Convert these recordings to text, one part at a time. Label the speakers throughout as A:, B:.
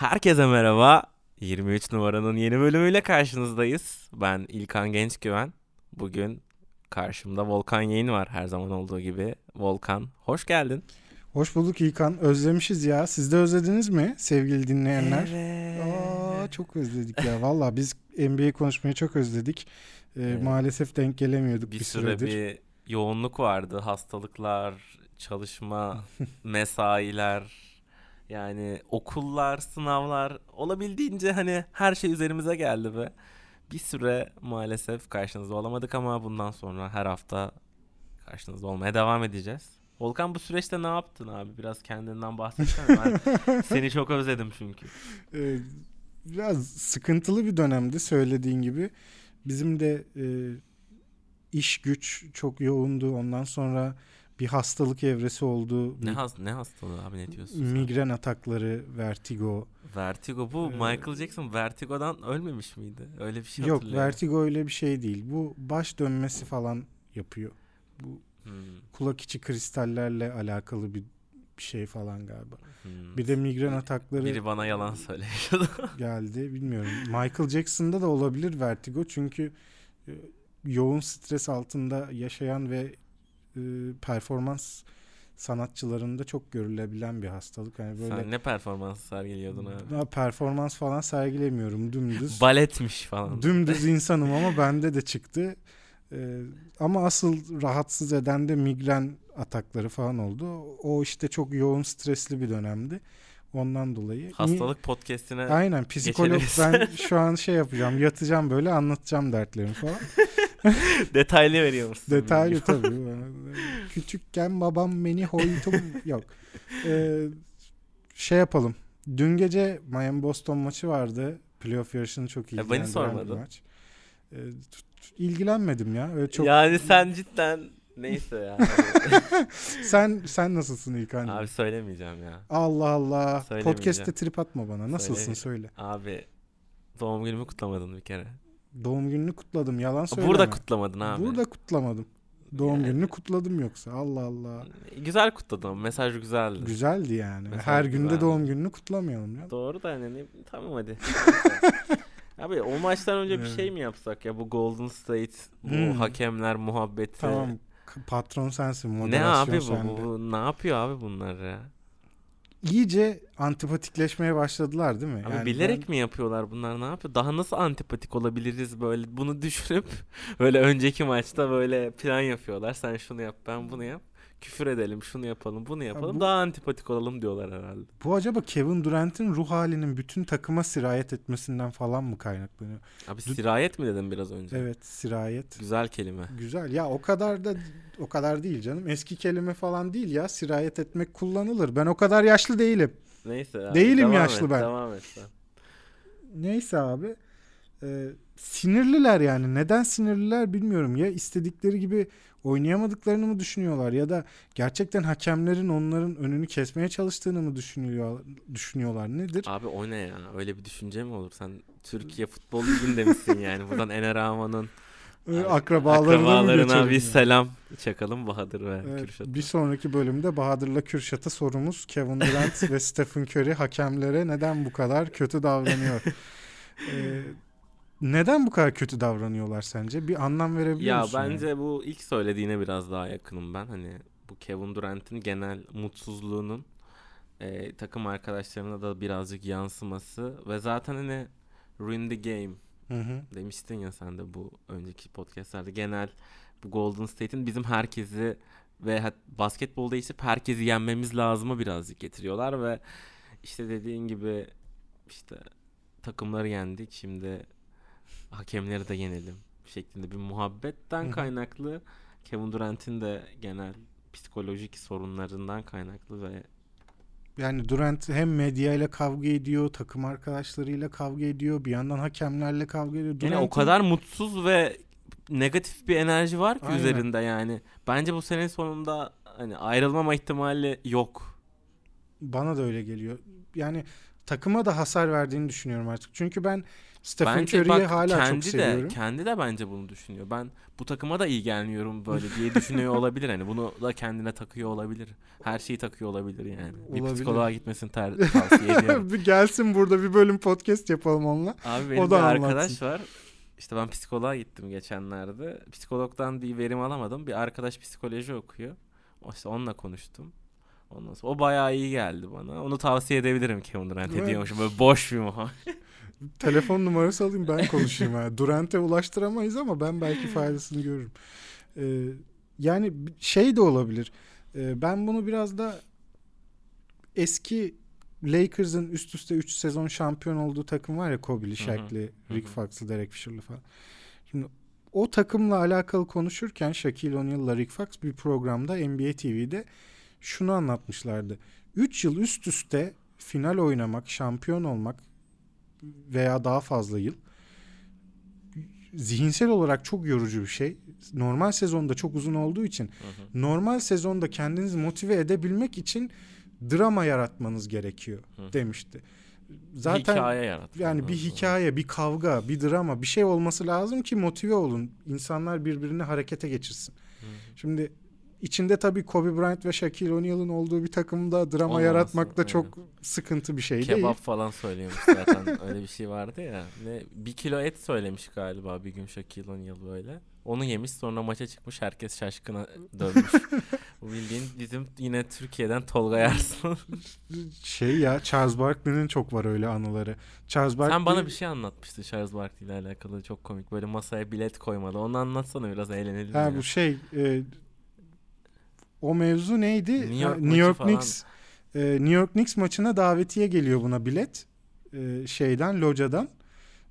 A: Herkese merhaba. 23 numaranın yeni bölümüyle karşınızdayız. Ben İlkan Gençgüven. Bugün karşımda Volkan Yayın var her zaman olduğu gibi. Volkan hoş geldin.
B: Hoş bulduk İlkan. Özlemişiz ya. Siz de özlediniz mi sevgili dinleyenler?
A: Evet.
B: Aa, çok özledik ya. Valla biz NBA konuşmayı çok özledik. Ee,
A: Evet.
B: Maalesef denk gelemiyorduk
A: Bir,
B: bir,
A: süre
B: süredir.
A: bir yoğunluk vardı. Hastalıklar, çalışma, mesailer, yani okullar, sınavlar olabildiğince hani her şey üzerimize geldi ve bir süre maalesef karşınızda olamadık ama bundan sonra her hafta karşınızda olmaya devam edeceğiz. Volkan bu süreçte ne yaptın abi? Biraz kendinden bahsetsene. Ben seni çok özledim çünkü.
B: Ee, biraz sıkıntılı bir dönemdi söylediğin gibi. Bizim de e, iş güç çok yoğundu. Ondan sonra bir hastalık evresi oldu.
A: Ne, has ne hastalığı abi ne diyorsun? sen?
B: Migren atakları, vertigo.
A: Vertigo bu
B: Ee,
A: Michael Jackson Vertigo'dan ölmemiş miydi? Öyle bir şey
B: Yok vertigo öyle bir şey değil. Bu baş dönmesi falan yapıyor. Bu
A: Hmm,
B: kulak içi kristallerle alakalı bir, bir şey falan galiba.
A: hmm.
B: Bir de migren atakları
A: Biri bana yalan söylüyor.
B: geldi. Bilmiyorum. Michael Jackson'da da olabilir vertigo çünkü e, yoğun stres altında yaşayan ve e, performans sanatçılarında çok görülebilen bir hastalık. Yani böyle
A: Sen ne performans sergiliyordun abi?
B: daha performans falan sergilemiyorum dümdüz.
A: Baletmiş falan.
B: Dümdüz insanım ama bende de çıktı. Ee, ama asıl rahatsız eden de migren atakları falan oldu. O işte çok yoğun stresli bir dönemdi. Ondan dolayı.
A: Hastalık podcastine
B: Aynen psikolog
A: geçebiliriz.
B: ben şu an şey yapacağım yatacağım böyle anlatacağım dertlerimi falan.
A: detaylı veriyor musun?
B: Detaylı tabii. Küçükken babam beni hoytum yok. Ee, şey yapalım. Dün gece Miami Boston maçı vardı. Playoff yarışını çok
A: Ya beni
B: ilgilendiren bir
A: sormadın.
B: maç. Ee, ilgilenmedim ya. Öyle çok
A: Yani sen cidden neyse ya.
B: Sen sen nasılsın İlkan?
A: abi söylemeyeceğim ya.
B: Allah Allah. Podcast'te trip atma bana. Nasılsın
A: söyle. Abi doğum günümü kutlamadın bir kere.
B: Doğum gününü kutladım. Yalan söyleme.
A: Burada kutlamadın abi.
B: Burada kutlamadım. Doğum
A: Yani-
B: gününü kutladım yoksa. Allah Allah.
A: Güzel kutladın. Mesaj güzeldi.
B: Güzeldi yani.
A: Mesela
B: Her günde
A: güzeldi.
B: doğum gününü kutlamayalım ya.
A: Doğru da hani ne- tamam hadi. Abi o maçtan önce bir
B: Evet.
A: şey mi yapsak ya bu Golden State, bu
B: Hmm.
A: hakemler muhabbeti.
B: Tamam. Patron sensin.
A: Ne
B: Moderasyon
A: abi bu, bu, bu- ne yapıyor abi bunlar ya?
B: İyice antipatikleşmeye başladılar değil mi?
A: Abi
B: Yani
A: bilerek
B: ben-
A: mi yapıyorlar bunlar ne yapıyor? Daha nasıl antipatik olabiliriz böyle bunu düşünüp böyle önceki maçta böyle plan yapıyorlar. Sen şunu yap ben bunu yap. Küfür edelim şunu yapalım bunu yapalım
B: bu-
A: daha antipatik olalım diyorlar herhalde.
B: Bu acaba Kevin Durant'in ruh halinin bütün takıma sirayet etmesinden falan mı kaynaklanıyor?
A: Abi
B: Dü-
A: sirayet mi dedim biraz önce?
B: Evet, sirayet.
A: Güzel kelime.
B: Güzel. Ya o kadar da o kadar değil canım. Eski kelime falan değil ya. Sirayet etmek kullanılır. Ben o kadar yaşlı değilim.
A: Neyse abi,
B: Değilim
A: devam
B: yaşlı
A: et,
B: ben.
A: Devam et sen.
B: Neyse abi. Ee, sinirliler yani. Neden sinirliler bilmiyorum. Ya istedikleri gibi oynayamadıklarını mı düşünüyorlar ya da gerçekten hakemlerin onların önünü kesmeye çalıştığını mı düşünüyor düşünüyorlar nedir?
A: Abi o ne ya? Öyle bir düşünce mi olur? Sen Türkiye Futbol Ligi'nde misin yani? Buradan Ener Aman'ın
B: Ee, akrabalarına,
A: akrabalarına bir selam çakalım Bahadır ve
B: Evet,
A: Kürşat'a.
B: bir sonraki bölümde Bahadır'la Kürşat'a sorumuz Kevin Durant ve Stephen Curry hakemlere neden bu kadar kötü davranıyor? Ee, neden bu kadar kötü davranıyorlar sence? Bir anlam verebiliyor
A: Ya
B: musun? yani?
A: bence bu ilk söylediğine biraz daha yakınım ben. Hani bu Kevin Durant'in genel mutsuzluğunun e, takım arkadaşlarına da birazcık yansıması ve zaten hani ruin the game
B: Hı hı.
A: demiştin ya sen de bu önceki podcastlerde genel bu Golden State'in bizim herkesi ve hat- basketbol değiştirip herkesi yenmemiz lazımı birazcık getiriyorlar ve işte dediğin gibi işte takımları yendik şimdi hakemleri de yenelim şeklinde bir muhabbetten
B: Hı
A: kaynaklı Kevin Durant'in de genel psikolojik sorunlarından kaynaklı ve
B: Yani Durant hem medyayla kavga ediyor, takım arkadaşlarıyla kavga ediyor, bir yandan hakemlerle kavga ediyor.
A: Yani o
B: Durant'in-
A: kadar mutsuz ve negatif bir enerji var ki
B: Aynen.
A: üzerinde yani. Bence bu sene sonunda hani ayrılmama ihtimali yok.
B: bana da öyle geliyor. Yani takıma da hasar verdiğini düşünüyorum artık. Çünkü ben Stephen
A: bak
B: hala çok
A: kendi de
B: seviyorum.
A: kendi de bence bunu düşünüyor. Ben bu takıma da iyi gelmiyorum böyle diye düşünüyor olabilir hani. Bunu da kendine takıyor olabilir. Her şeyi takıyor olabilir yani. Bir
B: Olabilir.
A: psikoloğa gitmesini ter- tavsiye ediyorum.
B: bir gelsin burada bir bölüm podcast yapalım onunla.
A: Abi benim
B: O
A: bir
B: da
A: arkadaş
B: anlatsın.
A: var. İşte ben psikoloğa gittim geçenlerde. Psikologdan bir verim alamadım. Bir arkadaş psikoloji okuyor. İşte onunla konuştum. Ondan sonra o bayağı iyi geldi bana. Onu tavsiye edebilirim Kevin Durant
B: Evet.
A: ediyormuşum. Böyle boş bir muhabbet.
B: Telefon numarası alayım ben konuşayım. ha. Durant'e ulaştıramayız ama ben belki faydasını görürüm. Ee, yani şey de olabilir. Ee, ben bunu biraz da eski Lakers'ın üst üste 3 sezon şampiyon olduğu takım var ya Kobe'li, Shaq'li, Rick. Fox'lı, Derek Fisher'lı falan. Şimdi o takımla alakalı konuşurken Shaquille O'Neal'la Rick Fox bir programda NBA TV'de şunu anlatmışlardı. 3 yıl üst üste final oynamak, şampiyon olmak veya daha fazla yıl zihinsel olarak çok yorucu bir şey. Normal sezonda çok uzun olduğu için normal sezonda kendinizi motive edebilmek için drama yaratmanız gerekiyor
A: Hı.
B: demişti.
A: Zaten hikaye yarat.
B: yani bir hikaye, bir kavga, bir drama, bir şey olması lazım ki motive olun. İnsanlar birbirini harekete geçirsin. Şimdi içinde tabii Kobe Bryant ve Shaquille O'Neal'ın olduğu bir takımda drama
A: Olmaması,
B: yaratmak da
A: evet.
B: çok sıkıntı bir şey
A: Kebap
B: değil.
A: falan söylüyormuş zaten. Öyle bir şey vardı ya. Ne, bir kilo et söylemiş galiba bir gün Shaquille O'Neal böyle. Onu yemiş sonra maça çıkmış herkes şaşkına dönmüş. Bu bildiğin bizim yine Türkiye'den Tolga Yarsın.
B: Şey ya Charles Barkley'nin çok var öyle anıları. Charles Barkley
A: Sen bana bir şey anlatmıştın Charles Barkley ile alakalı çok komik. Böyle masaya bilet koymadı. Onu anlatsana biraz eğlenelim.
B: Ha
A: ya.
B: bu şey e, o mevzu neydi?
A: New York
B: New York
A: falan.
B: Knicks e, New York Knicks maçına davetiye geliyor buna bilet. E, şeyden locadan.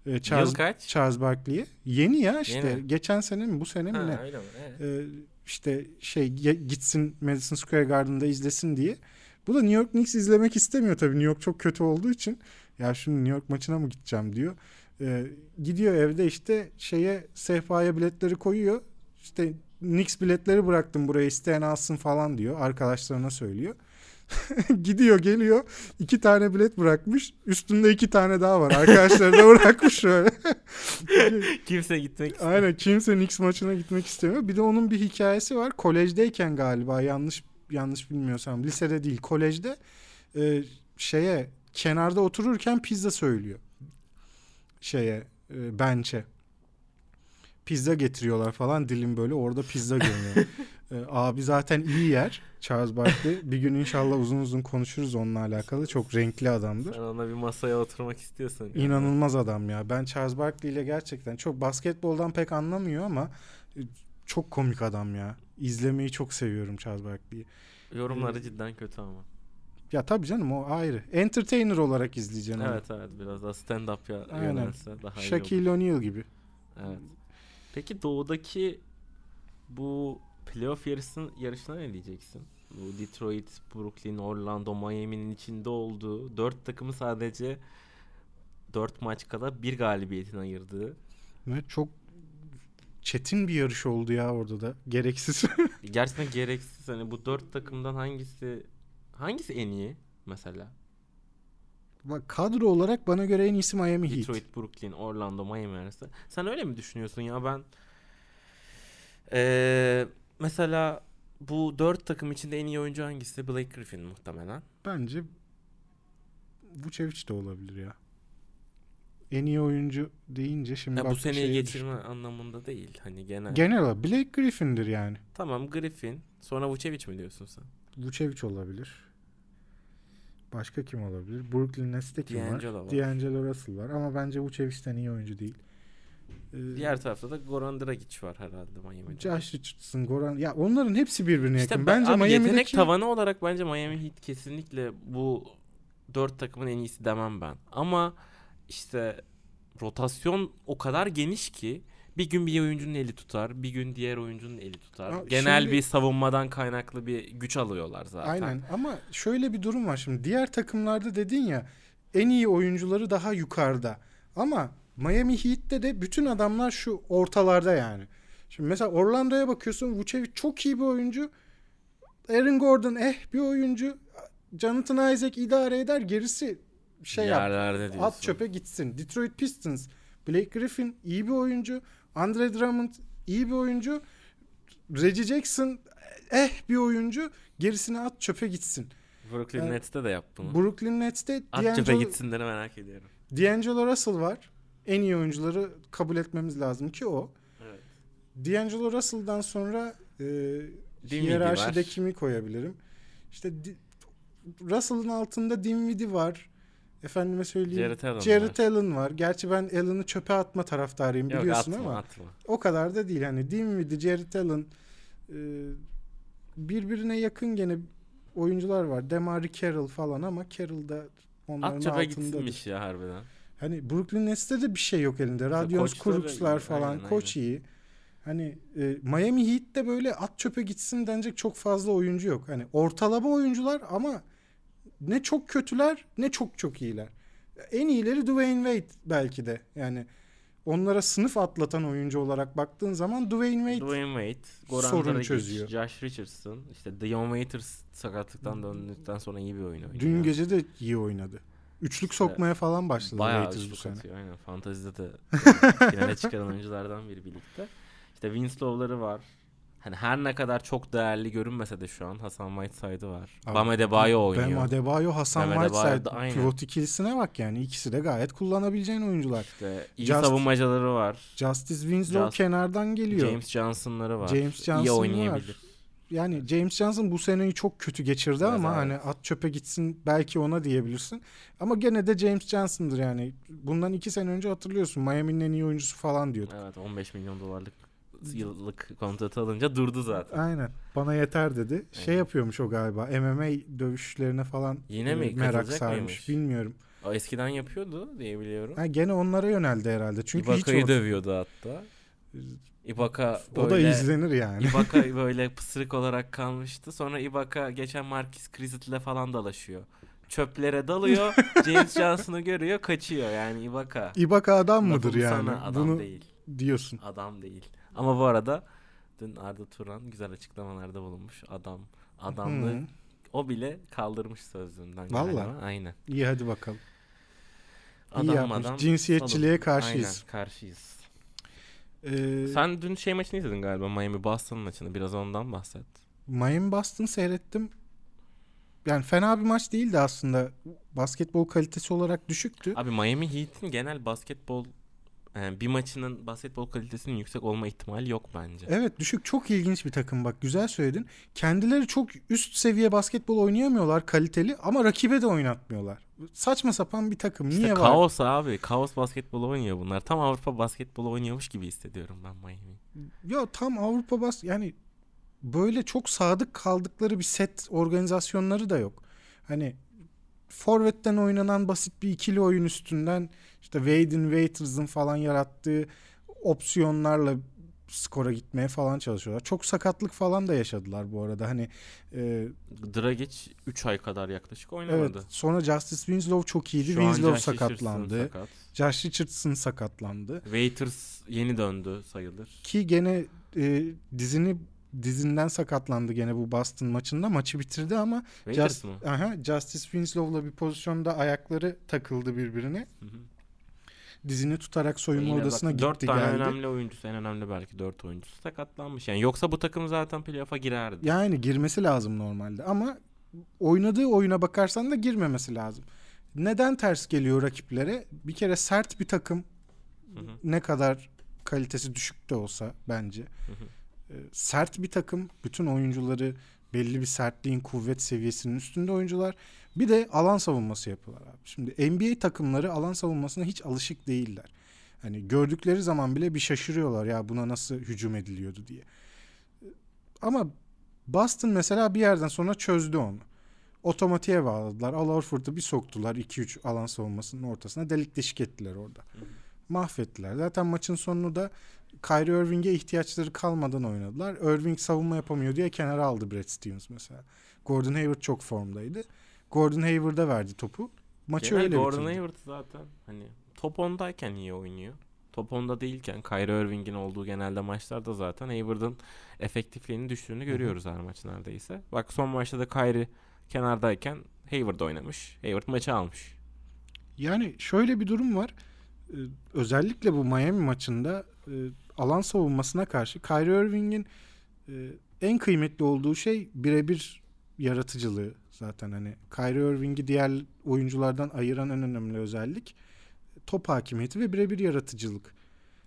B: E, Charles
A: Yıl kaç?
B: Charles Barkley'e. Yeni ya işte.
A: Yeni.
B: geçen sene mi bu sene mi
A: Ha,
B: ne?
A: öyle mi? Evet.
B: E, işte şey gitsin Madison Square Garden'da izlesin diye. Bu da New York Knicks izlemek istemiyor tabii. New York çok kötü olduğu için. Ya şimdi New York maçına mı gideceğim diyor. E, gidiyor evde işte şeye sehpaya biletleri koyuyor. İşte Knicks biletleri bıraktım buraya isteyen alsın falan diyor. Arkadaşlarına söylüyor. Gidiyor geliyor iki tane bilet bırakmış. Üstünde iki tane daha var. Arkadaşları da bırakmış şöyle.
A: Kimse gitmek istemiyor.
B: Aynen kimse Knicks maçına gitmek istemiyor. Bir de onun bir hikayesi var. Kolejdeyken galiba yanlış yanlış bilmiyorsam lisede değil kolejde e, şeye kenarda otururken pizza söylüyor. Şeye e, bench'e. Pizza getiriyorlar falan dilim böyle orada pizza görünüyor. E, abi zaten iyi yer Charles Barkley. Bir gün inşallah uzun uzun konuşuruz onunla alakalı. Çok renkli adamdır.
A: Sen ona bir masaya oturmak istiyorsun.
B: İnanılmaz adam ya. Ben Charles Barkley ile gerçekten çok basketboldan pek anlamıyor ama e, çok komik adam ya. İzlemeyi çok seviyorum Charles Barkley'i.
A: Yorumları cidden kötü ama.
B: Ya tabii canım o ayrı. Entertainer olarak izleyeceksin onu.
A: Evet evet biraz daha stand up ya
B: Aynen.
A: daha iyi olur.
B: Shaquille O'Neal gibi.
A: Evet. Peki doğudaki bu playoff yarışın, yarışına ne diyeceksin? Bu Detroit, Brooklyn, Orlando, Miami'nin içinde olduğu dört takımı sadece dört maç kala bir galibiyetin ayırdığı.
B: Ve çok çetin bir yarış oldu ya orada da. Gereksiz.
A: Gerçekten gereksiz. Hani bu dört takımdan hangisi hangisi en iyi mesela?
B: Bak kadro olarak bana göre en iyisi Miami Heat.
A: Detroit, Brooklyn, Orlando, Miami arası. Sen öyle mi düşünüyorsun ya ben Ee, mesela bu dört takım içinde en iyi oyuncu hangisi? Blake Griffin muhtemelen.
B: Bence Vucevic de olabilir ya. En iyi oyuncu deyince şimdi
A: Ya bu
B: bak
A: seneyi
B: şeye
A: geçirme anlamında değil. Hani genel.
B: Genel olarak Blake Griffin'dir yani.
A: tamam Griffin. Sonra Vucevic mi diyorsun sen?
B: Vucevic olabilir. Başka kim olabilir? Brooklyn Nets'te kim
A: D'Angelo
B: var?
A: var.
B: D'Angelo Russell var ama bence Vucevic'ten iyi oyuncu değil. Ee,
A: Diğer tarafta da Goran Dragic var herhalde Miami'de.
B: Josh Richardson, Goran ya onların hepsi birbirine
A: İşte
B: yakın.
A: ben,
B: Bence
A: abi yetenek
B: Miami'deki
A: tavanı olarak bence Miami Heat kesinlikle bu dört takımın en iyisi demem ben. Ama işte rotasyon o kadar geniş ki bir gün bir oyuncunun eli tutar, bir gün diğer oyuncunun eli tutar.
B: Ya
A: Genel
B: şimdi-
A: bir savunmadan kaynaklı bir güç alıyorlar zaten.
B: Aynen ama şöyle bir durum var şimdi. Diğer takımlarda dedin ya en iyi oyuncuları daha yukarıda. Ama Miami Heat'te de bütün adamlar şu ortalarda yani. Şimdi mesela Orlando'ya bakıyorsun Vucevic çok iyi bir oyuncu. Aaron Gordon eh bir oyuncu. Jonathan Isaac idare eder. Gerisi şey yap.
A: Yerlerde diyorsun.
B: At çöpe gitsin. Detroit Pistons. Blake Griffin iyi bir oyuncu. Andre Drummond iyi bir oyuncu. Reggie Jackson eh bir oyuncu. Gerisini at çöpe gitsin.
A: Brooklyn
B: Yani-
A: Nets'te de yap bunu.
B: Brooklyn Nets'te
A: At çöpe
B: D'Angelo,
A: gitsinleri merak ediyorum.
B: D'Angelo Russell var. En iyi oyuncuları kabul etmemiz lazım ki o.
A: Evet.
B: D'Angelo Russell'dan sonra e, hiyerarşide kimi koyabilirim? İşte Russell'ın altında Dinwiddie var. Efendime söyleyeyim.
A: Jared Allen
B: Jared
A: var.
B: Allen var. Gerçi ben Allen'ı çöpe atma taraftarıyım
A: Yok
B: biliyorsun
A: atma
B: ama
A: atma.
B: o kadar da değil. Hani Dinwiddie, Jared Allen e, birbirine yakın gene oyuncular var. Demari Carroll falan ama Carroll da onların
A: At çöpe gitsinmiş ya harbiden.
B: Hani Brooklyn Nets'te de bir şey yok elinde. Crooks'lar
A: iyi,
B: falan
A: aynen,
B: koç iyi. Hani e, Miami Heat'te böyle at çöpe gitsin denecek çok fazla oyuncu yok. Hani ortalama oyuncular ama ne çok kötüler ne çok çok iyiler. En iyileri Dwayne Wade belki de. Yani onlara sınıf atlatan oyuncu olarak baktığın zaman Dwayne Wade
A: Dwayne Wade, Goran
B: sorun
A: Dragic,
B: çözüyor.
A: Josh Richardson, işte Dion Waiters sakatlıktan döndükten sonra iyi bir oyun oynuyor.
B: dün gece de iyi oynadı. Üçlük sokmaya falan başladı
A: Bayağı
B: Waiters bu sene.
A: atıyor. Aynen. Fantazide de finale çıkaran oyunculardan biri birlikte. İşte Winslow'ları var. Hani her ne kadar çok değerli görünmese de şu an Hasan Whiteside'ı var.
B: Abi,
A: Bam Adebayo oynuyor.
B: Bam Adebayo, Hasan
A: Bam
B: Whiteside
A: aynen.
B: pivot ikilisine bak yani. ikisi de gayet kullanabileceğin oyuncular.
A: İşte iyi
B: Just-
A: savunmacıları var.
B: Justice Winslow
A: Just-
B: kenardan geliyor.
A: James Johnson'ları var.
B: James Johnson
A: iyi
B: var.
A: oynayabilir.
B: Yani James Johnson bu seneyi çok kötü geçirdi
A: Evet,
B: ama
A: evet.
B: hani at çöpe gitsin belki ona diyebilirsin. Ama gene de James Johnson'dır yani. Bundan iki sene önce hatırlıyorsun Miami'nin en iyi oyuncusu falan diyorduk.
A: Evet 15 milyon dolarlık yıllık kontratı alınca durdu zaten.
B: Aynen. Bana yeter dedi. Şey
A: Aynen.
B: yapıyormuş o galiba. MMA dövüşlerine falan
A: Yine
B: e,
A: mi?
B: merak sarmış.
A: mıymış?
B: Bilmiyorum.
A: O eskiden yapıyordu diye biliyorum.
B: Ha, gene onlara yöneldi herhalde. Çünkü hiç
A: Ibaka'yı
B: or-
A: dövüyordu hatta. Ibaka böyle
B: o da izlenir yani.
A: Ibaka böyle pısırık olarak kalmıştı. Sonra Ibaka geçen Marquis Chryset'le falan dalaşıyor. Çöplere dalıyor. James Johnson'ı görüyor, kaçıyor. Yani Ibaka.
B: Ibaka adam mıdır yani?
A: sana adam
B: Bunu
A: değil.
B: diyorsun.
A: Adam değil. Ama bu arada dün Arda Turan güzel açıklamalarda bulunmuş. Adam adamlığı
B: Hı.
A: o bile kaldırmış sözlüğünden. Galiba. Aynen.
B: İyi hadi bakalım. İyi
A: Adam
B: yapmış.
A: adam.
B: Cinsiyetçiliğe
A: salın.
B: karşıyız.
A: Aynen karşıyız.
B: Ee,
A: Sen dün şey maçını izledin galiba Miami Boston maçını. Biraz ondan bahset.
B: Miami Boston seyrettim. Yani fena bir maç değildi aslında. Basketbol kalitesi olarak düşüktü.
A: Abi Miami Heat'in genel basketbol yani bir maçının basketbol kalitesinin yüksek olma ihtimali yok bence.
B: Evet düşük çok ilginç bir takım bak güzel söyledin. Kendileri çok üst seviye basketbol oynayamıyorlar kaliteli ama rakibe de oynatmıyorlar. Saçma sapan bir takım.
A: İşte
B: Niye var?
A: kaos abi. Kaos basketbol oynuyor bunlar. Tam Avrupa basketbol oynuyormuş gibi hissediyorum ben Miami.
B: Ya tam Avrupa bas yani böyle çok sadık kaldıkları bir set organizasyonları da yok. Hani forvetten oynanan basit bir ikili oyun üstünden işte Wade'in Waiters'ın falan yarattığı opsiyonlarla skora gitmeye falan çalışıyorlar. Çok sakatlık falan da yaşadılar bu arada. Hani e,
A: Dragic 3 ay kadar yaklaşık oynamadı.
B: evet sonra Justice Winslow çok iyiydi.
A: Şu
B: Winslow
A: Josh
B: sakatlandı.
A: sakat.
B: Josh Richardson sakatlandı.
A: Waiters yeni döndü sayılır.
B: Ki gene e, dizini dizinden sakatlandı gene bu Boston maçında. Maçı bitirdi ama
A: Waiters
B: Just,
A: mı?
B: aha, Justice Winslow'la bir pozisyonda ayakları takıldı birbirine.
A: Hı hı.
B: Dizini tutarak soyunma
A: Yine
B: odasına
A: bak,
B: gitti
A: tane
B: geldi.
A: önemli oyuncusu en önemli belki dört oyuncusu sakatlanmış. Yani yoksa bu takım zaten playoff'a girerdi.
B: Yani girmesi lazım normalde ama oynadığı oyuna bakarsan da girmemesi lazım. Neden ters geliyor rakiplere? Bir kere sert bir takım
A: Hı hı,
B: ne kadar kalitesi düşük de olsa bence.
A: hı hı.
B: e, sert bir takım. Bütün oyuncuları belli bir sertliğin kuvvet seviyesinin üstünde oyuncular. Bir de alan savunması yapıyorlar abi. Şimdi NBA takımları alan savunmasına hiç alışık değiller. Hani gördükleri zaman bile bir şaşırıyorlar ya buna nasıl hücum ediliyordu diye. Ama Boston mesela bir yerden sonra çözdü onu. Otomatiğe bağladılar. Al Horford'u bir soktular 2-3 alan savunmasının ortasına. Delik deşik ettiler orada. Mahvettiler. Zaten maçın sonunu da Kyrie Irving'e ihtiyaçları kalmadan oynadılar. Irving savunma yapamıyor diye kenara aldı Brad Stevens mesela. Gordon Hayward çok formdaydı. Gordon Hayward'a verdi topu. Maçı
A: Genel
B: öyle
A: Gordon
B: bitirdi.
A: Hayward zaten hani top 10'dayken iyi oynuyor. Top 10'da değilken Kyrie Irving'in olduğu genelde maçlarda zaten Hayward'ın efektifliğinin düştüğünü görüyoruz her maç neredeyse. Bak son maçta da Kyrie kenardayken Hayward oynamış. Hayward maçı almış.
B: Yani şöyle bir durum var. Ee, özellikle bu Miami maçında e, alan savunmasına karşı Kyrie Irving'in e, en kıymetli olduğu şey birebir yaratıcılığı zaten hani Kyrie Irving'i diğer oyunculardan ayıran en önemli özellik top hakimiyeti ve birebir yaratıcılık.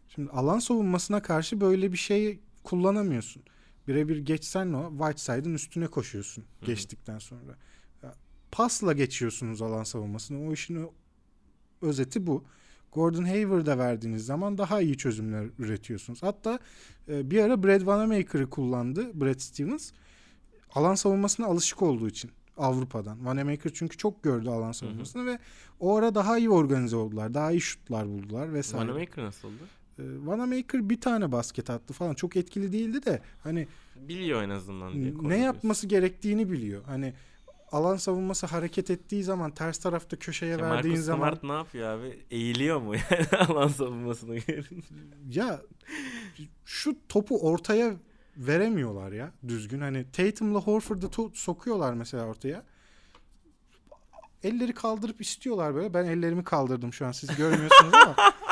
B: Şimdi alan savunmasına karşı böyle bir şey kullanamıyorsun. Birebir geçsen o Whiteside'ın üstüne koşuyorsun
A: Hı hı.
B: geçtikten sonra. Pasla geçiyorsunuz alan savunmasını. O işin özeti bu. Gordon Hayward'a verdiğiniz zaman daha iyi çözümler üretiyorsunuz. Hatta e, bir ara Brad Wanamaker'ı kullandı Brad Stevens. Alan savunmasına alışık olduğu için Avrupa'dan. Wanamaker çünkü çok gördü alan savunmasını ve o ara daha iyi organize oldular. Daha iyi şutlar buldular vesaire.
A: Wanamaker nasıldı?
B: E, Wanamaker bir tane basket attı falan. Çok etkili değildi de hani
A: Biliyor en azından diye
B: ne yapması gerektiğini biliyor. Hani alan savunması hareket ettiği zaman ters tarafta köşeye
A: Ya
B: verdiğin
A: Marcus
B: zaman
A: Smart ne yapıyor abi? Eğiliyor mu yani alan savunmasına gelince?
B: ya şu topu ortaya veremiyorlar ya düzgün. Hani Tatum'la Horford'u to- sokuyorlar mesela ortaya. Elleri kaldırıp istiyorlar böyle. Ben ellerimi kaldırdım şu an. Siz görmüyorsunuz ama.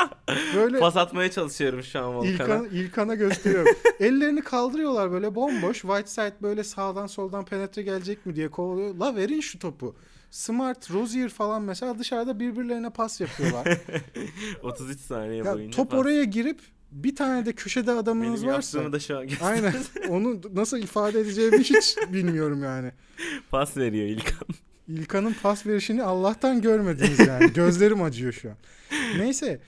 B: Böyle
A: Pas atmaya çalışıyorum şu an Volkan'a.
B: İlkan, İlkan'a gösteriyorum. Ellerini kaldırıyorlar böyle bomboş. Whiteside böyle sağdan soldan penetre gelecek mi diye kovalıyor. La verin şu topu. Smart, Rozier falan mesela dışarıda birbirlerine pas yapıyorlar.
A: 33 saniye
B: ya,
A: boyunca.
B: top
A: pas.
B: oraya girip bir tane de köşede adamınız
A: Benim
B: varsa
A: da şu an
B: aynen onu nasıl ifade edeceğimi hiç bilmiyorum yani.
A: pas veriyor İlkan.
B: İlkan'ın pas verişini Allah'tan görmediniz yani. Gözlerim acıyor şu an. Neyse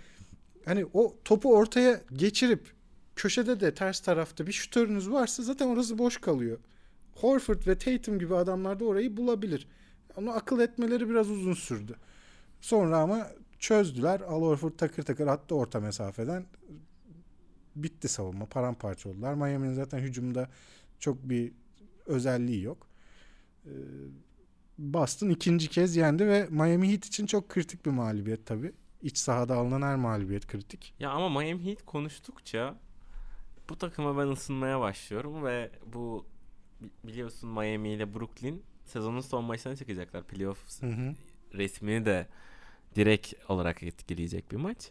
B: hani o topu ortaya geçirip köşede de ters tarafta bir şutörünüz varsa zaten orası boş kalıyor. Horford ve Tatum gibi adamlar da orayı bulabilir. Onu akıl etmeleri biraz uzun sürdü. Sonra ama çözdüler. Al Horford takır takır attı orta mesafeden. Bitti savunma. Paramparça oldular. Miami'nin zaten hücumda çok bir özelliği yok. Ee, Boston ikinci kez yendi ve Miami Heat için çok kritik bir mağlubiyet tabii. İç sahada alınan her mağlubiyet kritik.
A: Ya ama Miami Heat konuştukça bu takıma ben ısınmaya başlıyorum ve bu bi- biliyorsun Miami ile Brooklyn sezonun son maçlarına çıkacaklar. Playoff
B: Hı hı.
A: resmini de direkt olarak etkileyecek bir maç.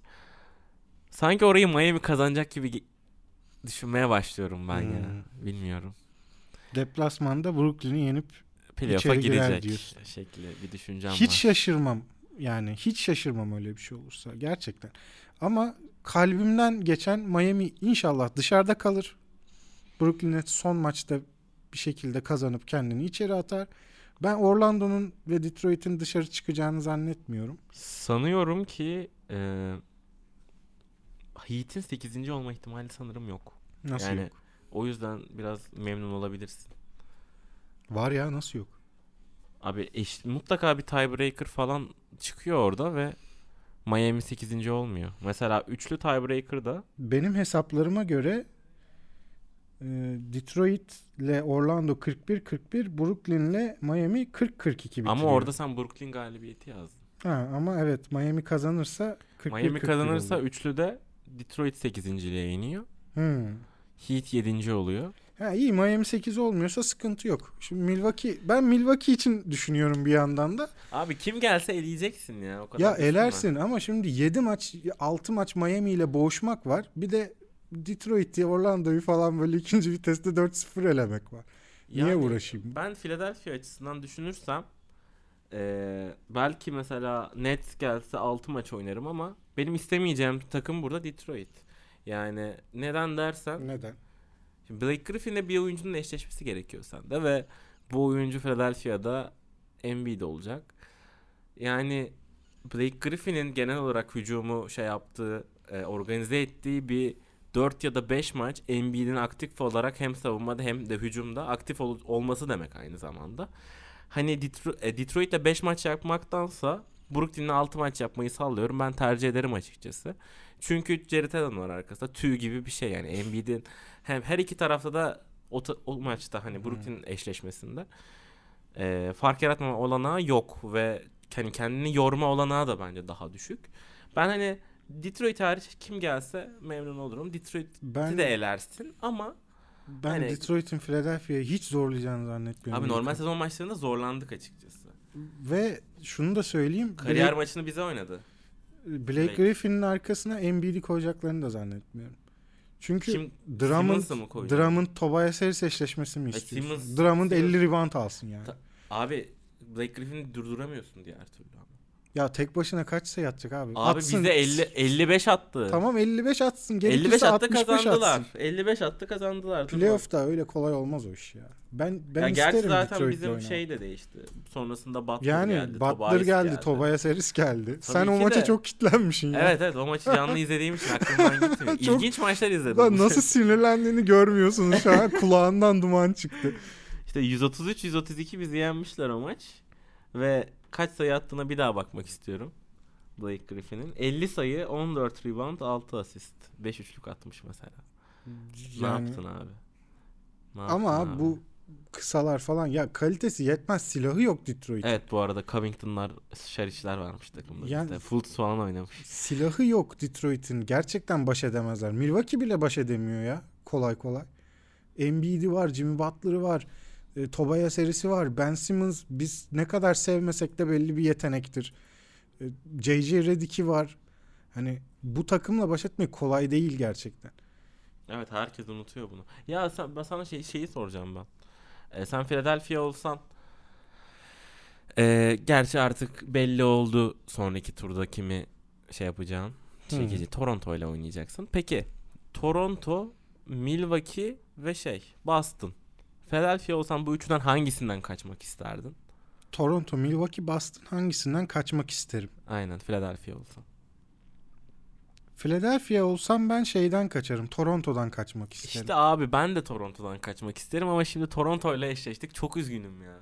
A: Sanki orayı Miami kazanacak gibi düşünmeye başlıyorum ben ya.
B: Hmm.
A: Bilmiyorum.
B: Deplasmanda Brooklyn'i yenip
A: Playoff'a girecek
B: diyorsun.
A: şekli bir düşüncem
B: hiç
A: var.
B: şaşırmam. Yani hiç şaşırmam öyle bir şey olursa gerçekten. Ama kalbimden geçen Miami inşallah dışarıda kalır. Brooklyn'e son maçta bir şekilde kazanıp kendini içeri atar. Ben Orlando'nun ve Detroit'in dışarı çıkacağını zannetmiyorum.
A: Sanıyorum ki e, Heat'in 8. olma ihtimali sanırım yok.
B: Nasıl
A: yani
B: yok?
A: o yüzden biraz memnun olabilirsin.
B: Var ya nasıl yok?
A: Abi eş, mutlaka bir tiebreaker falan çıkıyor orada ve Miami 8. olmuyor. Mesela üçlü tiebreaker'da
B: Benim hesaplarıma göre e, Detroit ile Orlando 41-41, Brooklyn ile Miami 40-42 bitiriyor.
A: ama orada sen Brooklyn galibiyeti yazdın.
B: Ha, ama evet Miami kazanırsa 41
A: Miami kazanırsa
B: oluyor.
A: üçlüde Detroit 8. ile iniyor.
B: Hmm.
A: Heat 7. oluyor.
B: Ha, iyi Miami 8 olmuyorsa sıkıntı yok. Şimdi Milwaukee ben Milwaukee için düşünüyorum bir yandan da.
A: Abi kim gelse eleyeceksin ya. O kadar
B: Ya elersin ama şimdi 7 maç 6 maç Miami ile boğuşmak var. Bir de Detroit'i Orlando'yu falan böyle ikinci viteste 4-0 elemek var. Niye
A: Yani
B: uğraşayım?
A: Ben Philadelphia açısından düşünürsem eee, belki mesela Nets gelse 6 maç oynarım ama benim istemeyeceğim takım burada Detroit. Yani neden dersen
B: Neden?
A: Şimdi Blake Griffin'le bir oyuncunun eşleşmesi gerekiyor sende ve bu oyuncu Philadelphia'da Embiid olacak. Yani Blake Griffin'in genel olarak hücumu şey yaptığı, e, organize ettiği bir 4 ya da 5 maç Embiid'in aktif olarak hem savunmada hem de hücumda aktif ol- olması demek aynı zamanda. Hani Detro- e, Detroit'le 5 maç yapmaktansa Brooklyn'le 6 maç yapmayı sallıyorum. Ben tercih ederim açıkçası. Çünkü Jared Allen var arkasında. Tüy gibi bir şey yani. Embiid'in hem her iki tarafta da o, ta- o maçta hani Brooklyn eşleşmesinde e, fark yaratma olanağı yok ve hani kendini yorma olanağı da bence daha düşük. Ben hani Detroit hariç kim gelse memnun olurum. Detroit'i
B: Ben
A: de elersin ama
B: ben
A: hani-
B: Detroit'in Philadelphia'yı hiç zorlayacağını zannetmiyorum.
A: abi normal
B: İlk-
A: sezon maçlarında zorlandık açıkçası.
B: Ve şunu da söyleyeyim.
A: Kariyer
B: Blake,
A: maçını bize oynadı.
B: Blake
A: Blake.
B: Griffin'in arkasına Embiid'i koyacaklarını da zannetmiyorum. Çünkü
A: Kim
B: Drummond? Drummond Tobias Harris eşleşmesi mi istiyorsun?
A: Simmons-
B: Drummond
A: Simmons-
B: 50 rebound alsın yani.
A: Ta- Abi Blake Griffin'i durduramıyorsun diğer türlü ama.
B: Ya tek başına kaç sayı atacak abi?
A: Abi
B: Atsın.
A: bize 50 55 attı.
B: Tamam 55 atsın.
A: 55
B: Gerekirse
A: attı
B: 65
A: kazandılar.
B: atsın.
A: 55 attı kazandılar.
B: Playoff'ta öyle kolay olmaz o iş ya. Ben ben
A: ya gerçi
B: isterim
A: zaten
B: Detroit'le
A: bizim
B: oynamak.
A: şey de değişti. Sonrasında Butler
B: yani
A: geldi.
B: Butler
A: Tobias
B: geldi, Tobias Harris geldi. Sen o maça
A: de.
B: çok kitlenmişsin ya.
A: Evet evet o maçı canlı izlediğim için aklımdan gitmiyor.
B: Çok-
A: İlginç maçlar izledim.
B: Lan nasıl sinirlendiğini görmüyorsunuz şu an. Kulağından duman çıktı.
A: İşte 133-132 bizi yenmişler o maç. Ve kaç sayı attığına bir daha bakmak istiyorum. Blake Griffin'in. 50 sayı, 14 rebound, 6 asist. 5 üçlük atmış mesela. Ne
B: Yani-
A: yaptın abi? Ne
B: Ama
A: yaptın
B: abi
A: abi?
B: bu kısalar falan ya kalitesi yetmez. Silahı yok Detroit'in.
A: Evet bu arada Covington'lar, Şariçler varmış takımda.
B: Yani-
A: işte. Fultz falan oynamış.
B: Silahı yok Detroit'in. Gerçekten baş edemezler. Milwaukee bile baş edemiyor ya. Kolay kolay. Embiid'i var, Jimmy Butler'ı var. E, Tobias Harris'i var. Ben Simmons biz ne kadar sevmesek de belli bir yetenektir. E, JJ Redick'i var. Hani bu takımla baş etmek kolay değil gerçekten.
A: Evet herkes unutuyor bunu. Ya sen, ben sana şey, şeyi soracağım ben. Ee, sen Philadelphia olsan ee, gerçi artık belli oldu sonraki turda kimi şey yapacağın. Çekici. Toronto ile oynayacaksın. Peki Toronto, Milwaukee ve şey Boston. Philadelphia olsan bu üçünden hangisinden kaçmak isterdin?
B: Toronto, Milwaukee, Boston hangisinden kaçmak isterim?
A: Aynen Philadelphia olsan.
B: Philadelphia olsam ben şeyden kaçarım. Toronto'dan kaçmak isterim.
A: İşte abi ben de Toronto'dan kaçmak isterim ama şimdi Toronto ile eşleştik. Çok üzgünüm ya.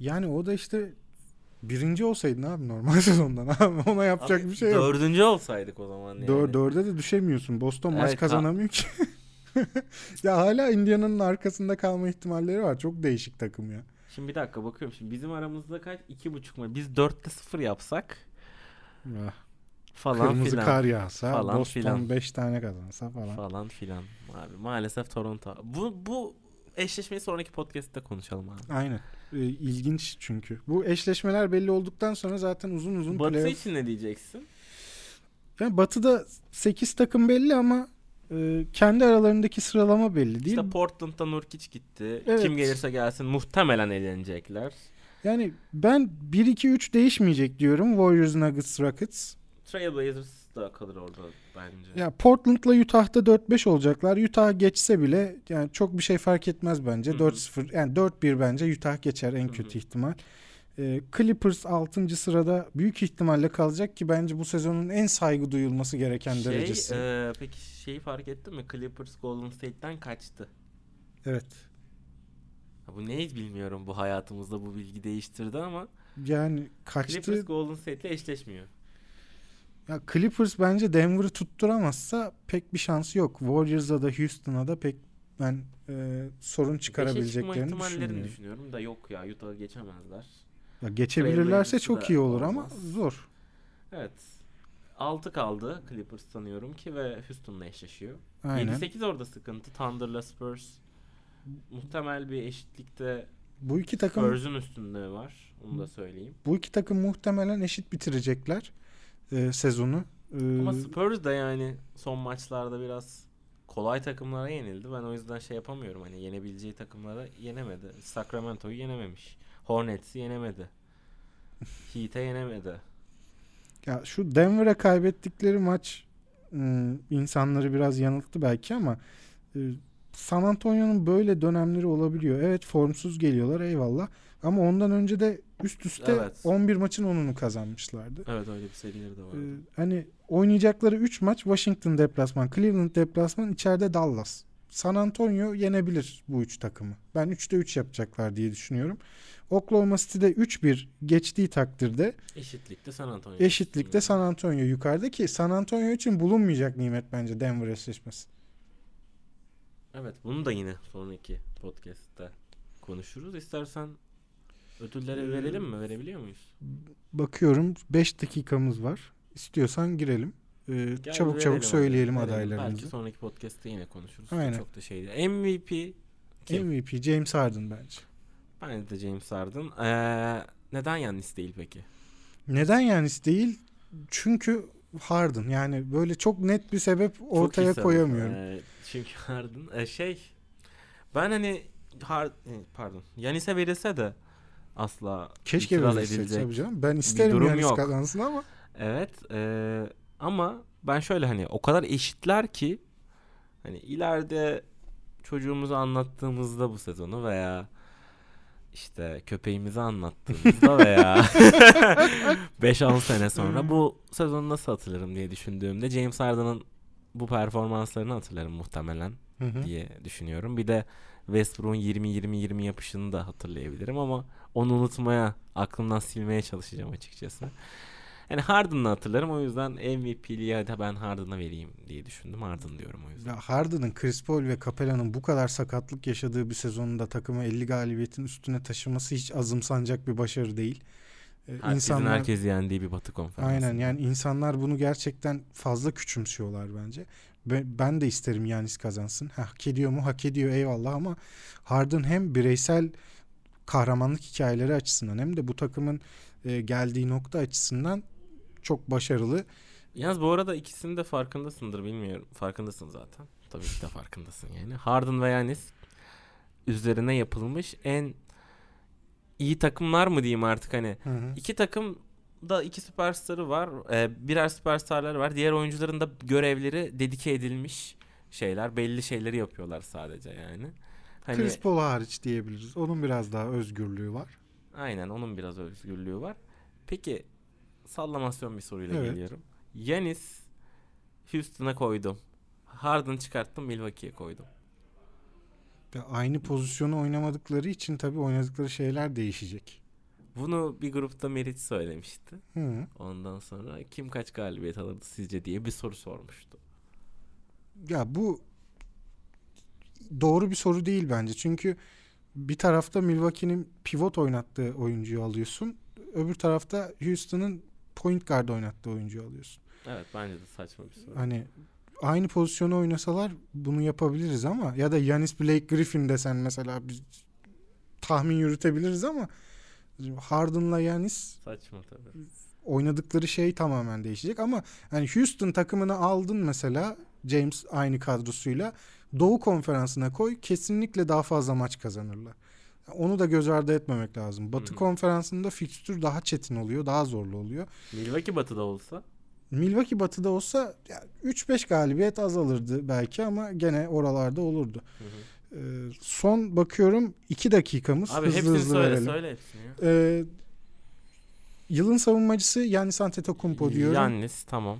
B: Yani o da işte birinci olsaydın abi normal sezondan abi. Ona yapacak
A: Abi
B: bir şey yok.
A: Dördüncü olsaydık o zaman yani.
B: Dör, dörde de düşemiyorsun. Boston maç
A: Evet, ha-
B: kazanamıyor ki. ya hala Indiana'nın arkasında kalma ihtimalleri var. Çok değişik takım ya.
A: Şimdi bir dakika bakıyorum. Şimdi bizim aramızda kaç? iki buçuk mu? Biz dörtte sıfır yapsak
B: Ah,
A: falan
B: Kırmızı
A: filan.
B: kar yağsa,
A: Falan
B: Boston
A: filan.
B: 5 tane kazansa falan.
A: Falan filan. Abi maalesef Toronto. Bu bu eşleşmeyi sonraki podcast'te konuşalım abi.
B: Aynen. Ee, ilginç çünkü. Bu eşleşmeler belli olduktan sonra zaten uzun uzun
A: Batı
B: playoff-
A: için ne diyeceksin?
B: Yani Batı'da 8 takım belli ama e, kendi aralarındaki sıralama belli değil.
A: İşte Portland'da Nurkic gitti.
B: Evet.
A: Kim gelirse gelsin muhtemelen elenecekler.
B: Yani ben 1-2-3 değişmeyecek diyorum. Warriors, Nuggets, Rockets.
A: Trailblazers da kalır orada bence.
B: Ya Portland'la Utah'da 4-5 olacaklar. Utah geçse bile yani çok bir şey fark etmez bence.
A: Hı hı.
B: 4-0 yani 4-1 bence Utah geçer en kötü ihtimal. Ee, Clippers 6. sırada büyük ihtimalle kalacak ki bence bu sezonun en saygı duyulması gereken
A: şey,
B: derecesi.
A: e, peki şeyi fark ettin mi? Clippers Golden State'ten kaçtı.
B: Evet.
A: Bu neyiz bilmiyorum bu hayatımızda bu bilgi değiştirdi ama
B: Yani kaçtı.
A: Clippers Golden State'le eşleşmiyor.
B: Ya Clippers bence Denver'ı tutturamazsa pek bir şansı yok. Warriors'a da Houston'a da pek ben e, sorun çıkarabileceklerini
A: ihtimallerini
B: düşünmüyorum.
A: düşünüyorum da yok ya Utah'ı geçemezler.
B: Ya geçebilirlerse çok iyi olur ama
A: olmaz.
B: zor.
A: Evet. 6 kaldı Clippers sanıyorum ki ve Houston'la eşleşiyor.
B: Aynen.
A: 7-8 orada sıkıntı. Thunder'la Spurs. Muhtemel bir eşitlikte
B: Bu iki takım
A: Spurs'un üstünde var. Onu da söyleyeyim.
B: bu iki takım muhtemelen eşit bitirecekler e, sezonu. E,
A: Ama Spurs da yani son maçlarda biraz kolay takımlara yenildi. Ben o yüzden şey yapamıyorum. Hani yenebileceği takımlara yenemedi. Sacramento'yu yenememiş. Hornets'i yenemedi. Heat'e yenemedi.
B: ya şu Denver'a kaybettikleri maç m, insanları biraz yanılttı belki ama e, San Antonio'nun böyle dönemleri olabiliyor. Evet formsuz geliyorlar eyvallah. Ama ondan önce de üst üste
A: Evet.
B: 11 maçın 10'unu kazanmışlardı.
A: Evet öyle bir serileri de var.
B: Ee, hani oynayacakları 3 maç Washington deplasman, Cleveland deplasman, içeride Dallas. San Antonio yenebilir bu 3 takımı. Ben 3'te 3 yapacaklar diye düşünüyorum. Oklahoma City'de 3-1 geçtiği takdirde
A: Eşitlikte San Antonio.
B: eşitlikte San Antonio yukarıda ki San Antonio için bulunmayacak nimet bence Denver eşleşmesi.
A: Evet bunu da yine sonraki podcast'te konuşuruz. İstersen ödülleri
B: Ee,
A: verelim mi? Verebiliyor muyuz?
B: Bakıyorum 5 dakikamız var. İstiyorsan girelim. Ee,
A: Gel
B: çabuk çabuk söyleyelim
A: verelim.
B: adaylarımızı.
A: Belki sonraki podcast'te yine konuşuruz.
B: Aynen.
A: Çok da şey değil. MVP kim?
B: MVP James Harden bence.
A: Bence de James Harden. Ee, neden Yannis değil peki?
B: Neden Yanis değil? Çünkü Harden yani böyle çok net bir sebep ortaya
A: iyi
B: koyamıyorum.
A: sebep. Ee, çünkü Harden e, şey ben hani Hard, pardon Yanis'e verilse de asla
B: Keşke verilse
A: edilecek
B: tabii canım. Ben isterim Yanis kazansın ama
A: Evet e, ama ben şöyle hani o kadar eşitler ki hani ileride çocuğumuzu anlattığımızda bu sezonu veya işte köpeğimizi anlattığımızda veya 5-10 sene sonra bu sezonu nasıl hatırlarım diye düşündüğümde James Harden'ın bu performanslarını hatırlarım muhtemelen diye düşünüyorum. Bir de Westbrook'un 20-20-20 yapışını da hatırlayabilirim ama onu unutmaya, aklımdan silmeye çalışacağım açıkçası. Yani Harden'ı hatırlarım o yüzden MVP'liği hadi ben Harden'a vereyim diye düşündüm. Harden diyorum o yüzden.
B: Ya Harden'ın, Chris Paul ve Capella'nın bu kadar sakatlık yaşadığı bir sezonunda takımı 50 galibiyetin üstüne taşıması hiç azımsanacak bir başarı değil. Ee,
A: Herkesin
B: insanlar
A: herkes yendiği bir batı konferansı.
B: aynen yani insanlar bunu gerçekten fazla küçümsüyorlar bence. Be- Ben de isterim Yanis kazansın. Ha, Hak ediyor mu? Hak ediyor eyvallah ama Harden hem bireysel kahramanlık hikayeleri açısından hem de bu takımın e, geldiği nokta açısından çok başarılı.
A: Yalnız bu arada ikisinin de farkındasındır bilmiyorum. Farkındasın zaten. Tabii ki de farkındasın yani. Harden ve Yanis üzerine yapılmış en iyi takımlar mı diyeyim artık hani.
B: Hı hı.
A: İki takım da iki süperstarı var. Ee, birer süperstarları var. Diğer oyuncuların da görevleri dedike edilmiş şeyler. Belli şeyleri yapıyorlar sadece yani. Hani
B: Chris Paul hariç diyebiliriz. Onun biraz daha özgürlüğü var.
A: aynen onun biraz özgürlüğü var. Peki sallamasyon bir soruyla
B: Evet.
A: geliyorum. Yanis Houston'a koydum. Harden çıkarttım Milwaukee'ye koydum.
B: Ve aynı pozisyonu oynamadıkları için tabii oynadıkları şeyler değişecek.
A: Bunu bir grupta Meriç söylemişti.
B: Hı.
A: Ondan sonra kim kaç galibiyet alırdı sizce diye bir soru sormuştu.
B: Ya bu doğru bir soru değil bence. Çünkü bir tarafta Milwaukee'nin pivot oynattığı oyuncuyu alıyorsun. Öbür tarafta Houston'ın point guard oynattığı oyuncuyu alıyorsun.
A: Evet bence de saçma bir soru.
B: Hani aynı pozisyonu oynasalar bunu yapabiliriz ama ya da Yanis Blake Griffin desen mesela biz tahmin yürütebiliriz ama Harden'la Yanis
A: Saçma tabii.
B: oynadıkları şey tamamen değişecek ama hani Houston takımını aldın mesela James aynı kadrosuyla Doğu konferansına koy kesinlikle daha fazla maç kazanırlar. Onu da göz ardı etmemek lazım. Batı
A: Hı hı.
B: konferansında fikstür daha çetin oluyor, daha zorlu oluyor.
A: Milwaukee batıda olsa
B: Milwaukee batıda olsa ya 3-5 galibiyet azalırdı belki ama gene oralarda olurdu. Ee, son bakıyorum 2 dakikamız.
A: Abi
B: hızlı
A: hepsini
B: hızlı
A: söyle
B: verelim.
A: söyle hepsini ya.
B: Ee, yılın savunmacısı Yannis Antetokounmpo diyorum.
A: Yannis tamam.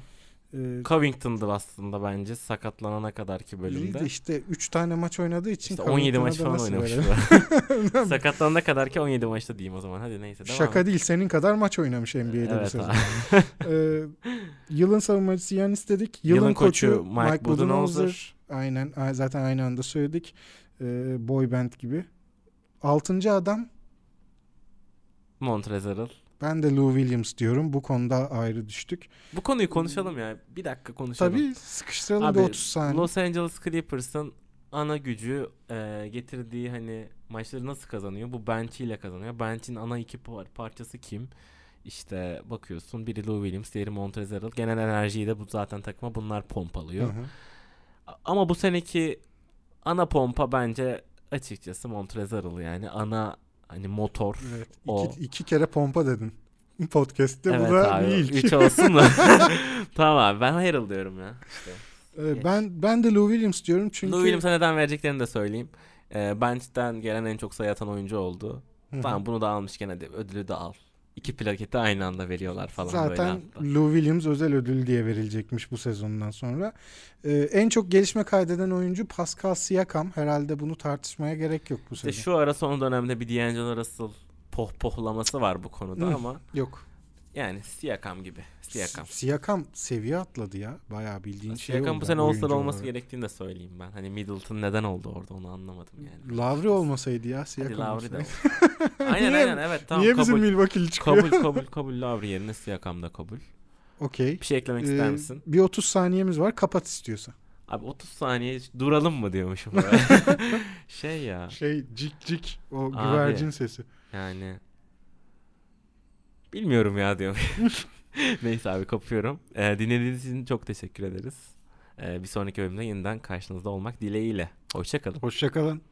A: Covington'dı aslında bence sakatlanana kadarki bölümde.
B: işte 3 tane maç oynadığı için
A: İşte 17
B: Covington'a
A: maç falan
B: nasıl
A: oynamış.
B: verelim?
A: bu. Sakatlanana kadar ki 17 maçta diyeyim o zaman. Hadi neyse devam
B: Şaka değil senin kadar maç oynamış NBA'de bu
A: Evet
B: sezon.
A: abi.
B: Ee, yılın savunmacısı Yannis dedik. Yılın,
A: Yılın
B: koçu,
A: koçu
B: Mike,
A: Mike
B: Budenholzer. Aynen zaten aynı anda söyledik. Ee, boy band gibi. Altıncı adam
A: Montrezl.
B: Ben de Lou Williams diyorum. Bu konuda ayrı düştük.
A: Bu konuyu konuşalım ya. Bir dakika konuşalım.
B: Tabii sıkıştıralım
A: Abi,
B: bir 30 saniye.
A: Los Angeles Clippers'ın ana gücü e, getirdiği hani maçları nasıl kazanıyor? Bu bench'iyle kazanıyor. Bench'in ana iki par- parçası kim? İşte bakıyorsun biri Lou Williams, diğeri Montrezl. Genel enerjiyi de bu zaten takıma bunlar pompalıyor.
B: Hı hı.
A: A- Ama bu seneki ana pompa bence açıkçası Montrezl yani ana hani motor.
B: Evet.
A: O.
B: İki, iki kere pompa dedin. Podcast'te
A: evet
B: bu da
A: abi.
B: ilk.
A: 3 olsun mu? tamam abi ben Harold diyorum ya. İşte.
B: Ee, ben ben de Lou Williams diyorum çünkü
A: Lou Williams'a neden vereceklerini de söyleyeyim. Ee, bench'ten gelen en çok sayı atan oyuncu oldu. Tamam bunu da almışken hadi ödülü de al. İki plaketi aynı anda veriyorlar falan böyle
B: Zaten
A: hatta.
B: Lou Williams özel ödül diye verilecekmiş bu sezondan sonra. Ee, en çok gelişme kaydeden oyuncu Pascal Siakam. Herhalde bunu tartışmaya gerek yok bu
A: İşte
B: sezon.
A: şu ara son dönemde bir D'Angelo Russell pohpohlaması var bu konuda
B: Hı.
A: ama
B: Yok.
A: Yani Siakam gibi. Siakam.
B: Siakam seviye atladı ya. Bayağı bildiğin şey
A: Siakam bu sene
B: oyuncu
A: olması gerektiğini de söyleyeyim ben. Hani Middleton neden oldu orada onu anlamadım yani.
B: Lavri olmasaydı ya
A: Hadi
B: Siakam.
A: Lavri de aynen
B: Niye-
A: aynen evet tamam
B: Niye
A: kabul.
B: bizim çıkıyor?
A: kabul kabul kabul Lavri yerine Siakam da kabul.
B: Okey.
A: Bir şey eklemek
B: Ee,
A: ister misin?
B: bir 30 saniyemiz var. Kapat istiyorsan.
A: Abi 30 saniye duralım mı diyormuşum. şey ya
B: Şey cik cik o
A: Abi.
B: güvercin sesi.
A: yani Bilmiyorum ya diyorum. Neyse abi kapıyorum. Ee, dinlediğiniz için çok teşekkür ederiz. Ee, bir sonraki bölümde yeniden karşınızda olmak dileğiyle. Hoşçakalın.
B: Hoşçakalın.